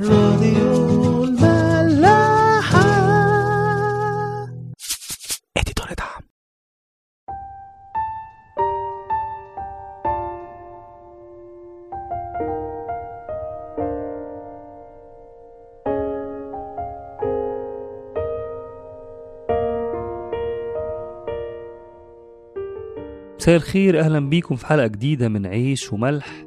راديو الملاحة. اديتور دعم مساء الخير. أهلا بيكم في حلقة جديدة من عيش وملح.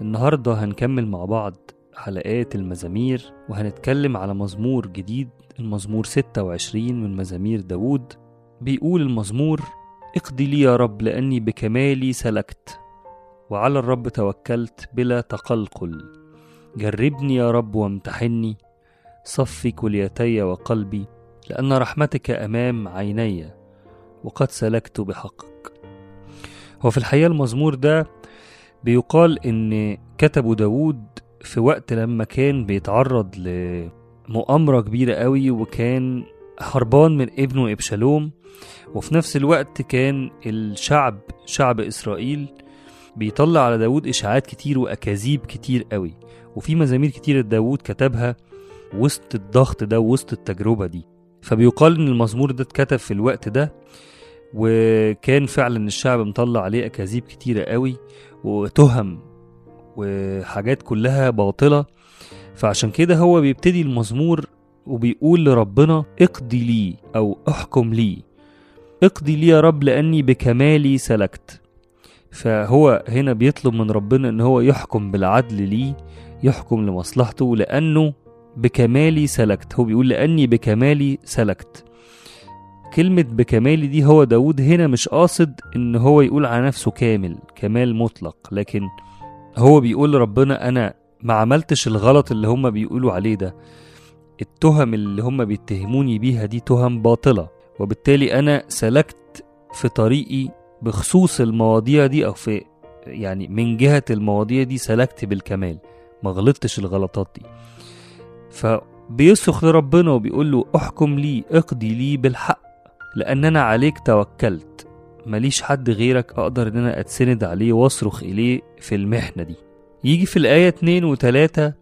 النهارده هنكمل مع بعض حلقات المزامير وهنتكلم على مزمور جديد المزمور 26 من مزامير داوود. بيقول المزمور اقضي لي يا رب لأني بكمالي سلكت وعلى الرب توكلت بلا تقلقل. جربني يا رب وامتحني صفي كليتي وقلبي لأن رحمتك أمام عيني وقد سلكت بحقك. هو في الحقيقة المزمور ده بيقال إن كتبه داوود في وقت لما كان بيتعرض لمؤامرة كبيرة قوي وكان هربان من ابنه إبشالوم وفي نفس الوقت كان الشعب شعب إسرائيل بيطلع على داود إشاعات كتير وأكاذيب كتير قوي. وفي مزامير كتير داود كتبها وسط الضغط ده وسط التجربة دي. فبيقال إن المزمور ده اتكتب في الوقت ده وكان فعلا الشعب مطلع عليه أكاذيب كتيرة قوي وتهم وحاجات كلها باطلة. فعشان كده هو بيبتدي المزمور وبيقول لربنا اقضي لي أو احكم لي. اقضي لي يا رب لأني بكمالي سلكت. فهو هنا بيطلب من ربنا إن هو يحكم بالعدل ليه يحكم لمصلحته لأنه بكمالي سلكت. هو بيقول لأني بكمالي سلكت. كلمة بكمالي دي هو داود هنا مش قاصد إن هو يقول على نفسه كامل كمال مطلق. لكن هو بيقول لربنا أنا ما عملتش الغلط اللي هم بيقولوا عليه ده. التهم اللي هم بيتهموني بيها دي تهم باطلة. وبالتالي أنا سلكت في طريقي بخصوص المواضيع دي أو في يعني من جهة المواضيع دي سلكت بالكمال ما غلطتش الغلطات دي. فبيصرخ لربنا وبيقول له احكم لي اقضي لي بالحق لأن أنا عليك توكلت. ماليش حد غيرك أقدر إن أنا أتسند عليه وأصرخ إليه في المحنة دي. يجي في الآية 2 و3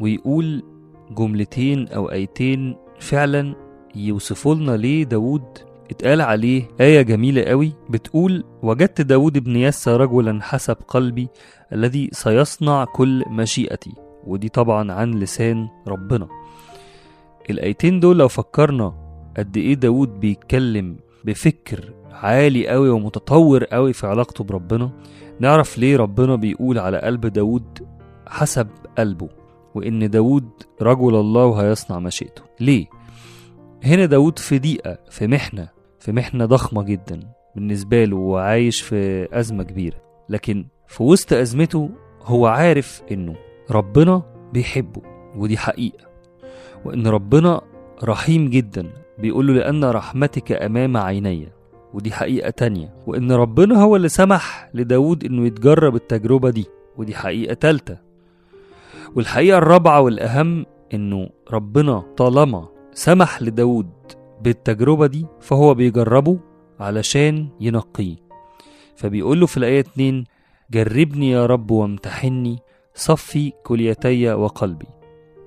ويقول جملتين أو آيتين فعلا يوصفوا لنا ليه داود اتقال عليه آية جميلة قوي. بتقول وجدت داود ابن يسى رجلا حسب قلبي الذي سيصنع كل مشيئتي. ودي طبعا عن لسان ربنا. الآيتين دول لو فكرنا قد إيه داود بيتكلم بفكر عالي قوي ومتطور قوي في علاقته بربنا. نعرف ليه ربنا بيقول على قلب داود حسب قلبه وإن داود رجل الله وهيصنع مشيئته. ليه؟ هنا داود في ضيقة في محنة في محنة ضخمة جدا بالنسبة له وعايش في أزمة كبيرة. لكن في وسط أزمته هو عارف إنه ربنا بيحبه ودي حقيقة. وإن ربنا رحيم جدا بيقول له لأن رحمتك أمام عيني. ودي حقيقة تانية. وإن ربنا هو اللي سمح لداود إنه يتجرب التجربة دي ودي حقيقة تالتة. والحقيقة الرابعة والأهم إنه ربنا طالما سمح لداود بالتجربة دي فهو بيجربه علشان ينقيه. فبيقول له في الآية 2 جربني يا رب وامتحني صفي كليتي وقلبي.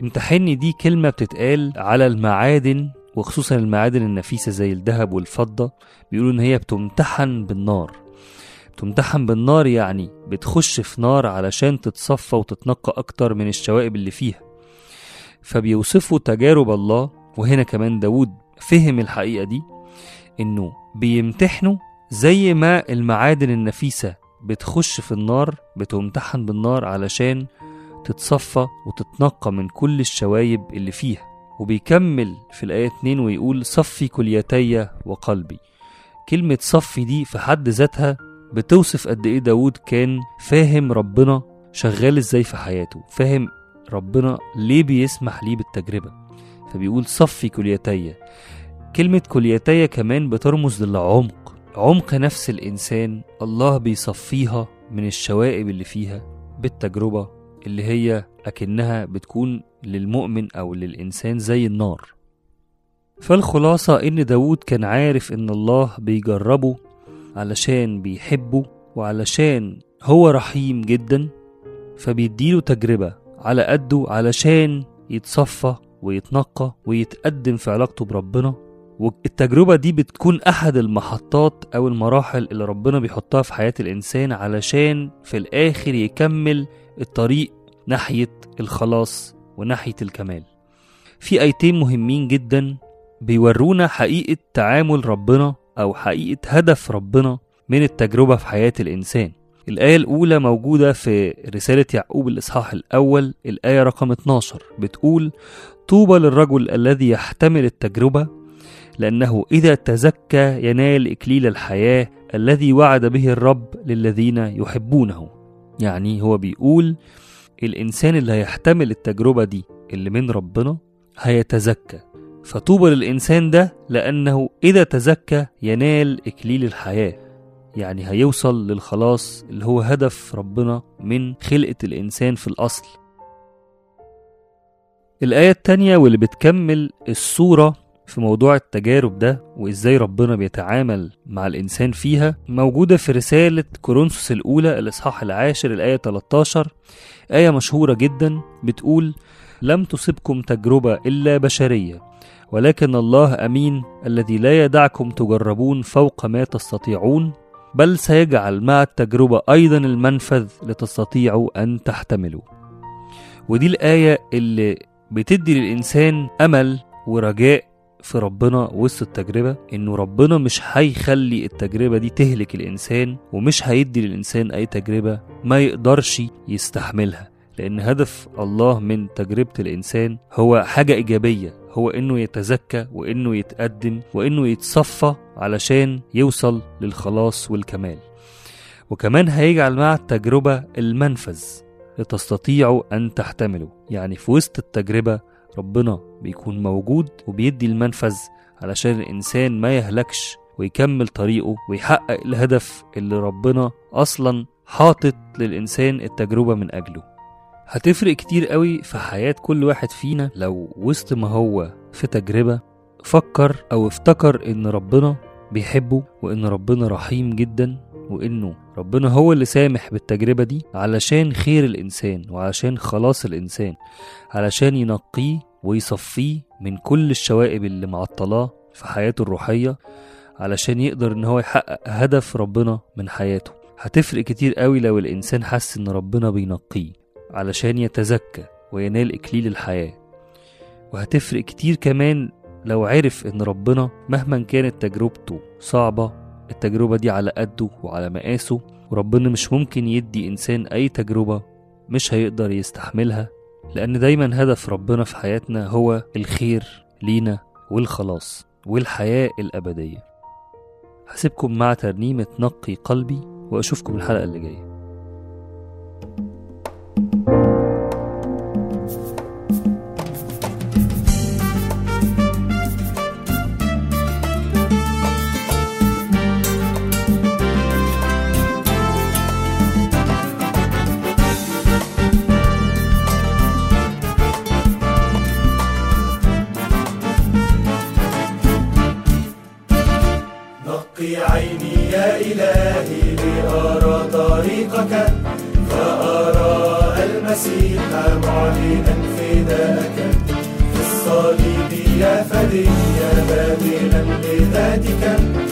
امتحني دي كلمة بتتقال على المعادن وخصوصا المعادن النفيسة زي الذهب والفضة بيقولوا إن هي بتمتحن بالنار. بتمتحن بالنار يعني بتخش في نار علشان تتصفى وتتنقى أكتر من الشوائب اللي فيها. فبيوصفوا تجارب الله وهنا كمان داود فهم الحقيقة دي إنه بيمتحنوا زي ما المعادن النفيسة بتخش في النار بتمتحن بالنار علشان تتصفى وتتنقى من كل الشوايب اللي فيها. وبيكمل في الآية 2 ويقول صفي كليتي وقلبي. كلمة صفي دي في حد ذاتها بتوصف قد إيه داود كان فاهم ربنا شغال إزاي في حياته فاهم ربنا ليه بيسمح ليه بالتجربة. فبيقول صفي كليتي. كلمة كليتي كمان بترمز للعمق. عمق نفس الإنسان الله بيصفيها من الشوائب اللي فيها بالتجربة اللي هي أكنها بتكون للمؤمن أو للإنسان زي النار. فالخلاصة إن داود كان عارف إن الله بيجربه علشان بيحبه وعلشان هو رحيم جدا فبيديله تجربة على قده علشان يتصفى ويتنقى ويتقدم في علاقته بربنا. والتجربة دي بتكون أحد المحطات أو المراحل اللي ربنا بيحطها في حياة الإنسان علشان في الآخر يكمل الطريق ناحية الخلاص وناحية الكمال. في آيتين مهمين جدا بيورونا حقيقة تعامل ربنا أو حقيقة هدف ربنا من التجربة في حياة الإنسان. الآية الأولى موجودة في رسالة يعقوب الإصحاح الأول الآية رقم 12 بتقول طوبى للرجل الذي يحتمل التجربة لأنه إذا تزكى ينال إكليل الحياة الذي وعد به الرب للذين يحبونه. يعني هو بيقول الإنسان اللي هيحتمل التجربة دي اللي من ربنا هيتزكى. فطوبى للإنسان ده لأنه إذا تزكى ينال إكليل الحياة. يعني هيوصل للخلاص اللي هو هدف ربنا من خلقة الإنسان في الأصل. الآية التانية واللي بتكمل الصورة في موضوع التجارب ده وإزاي ربنا بيتعامل مع الإنسان فيها موجودة في رسالة كورنثوس الأولى الإصحاح العاشر الآية 13 آية مشهورة جدا بتقول لم تصبكم تجربة إلا بشرية ولكن الله أمين الذي لا يدعكم تجربون فوق ما تستطيعون بل سيجعل مع التجربة أيضا المنفذ لتستطيعوا أن تحتملوا. ودي الآية اللي بتدي للإنسان أمل ورجاء في ربنا وسط التجربة إنه ربنا مش هيخلي التجربة دي تهلك الإنسان ومش هيدي للإنسان أي تجربة ما يقدرش يستحملها. لأن هدف الله من تجربة الإنسان هو حاجة إيجابية هو إنه يتزكى وإنه يتقدم وإنه يتصفى علشان يوصل للخلاص والكمال. وكمان هيجعل مع التجربة المنفذ لتستطيعوا أن تحتملوا. يعني في وسط التجربة ربنا بيكون موجود وبيدي المنفذ علشان الإنسان ما يهلكش ويكمل طريقه ويحقق الهدف اللي ربنا أصلا حاطط للإنسان التجربة من أجله. هتفرق كتير قوي في حياة كل واحد فينا لو وسط ما هو في تجربة فكر أو افتكر إن ربنا بيحبه وإن ربنا رحيم جدا. وإنه ربنا هو اللي سامح بالتجربة دي علشان خير الإنسان وعلشان خلاص الإنسان علشان ينقيه ويصفيه من كل الشوائب اللي معطلاه في حياته الروحية علشان يقدر إن هو يحقق هدف ربنا من حياته. هتفرق كتير قوي لو الإنسان حس إن ربنا بينقيه علشان يتزكى وينال إكليل الحياة. وهتفرق كتير كمان لو عرف إن ربنا مهما كانت تجربته صعبة التجربة دي على قده وعلى مقاسه وربنا مش ممكن يدي إنسان أي تجربة مش هيقدر يستحملها لأن دايما هدف ربنا في حياتنا هو الخير لينا والخلاص والحياة الأبدية. هسيبكم مع ترنيمة نقي قلبي وأشوفكم الحلقة اللي جاية. يا فدي باذلا لذاتك.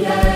نقي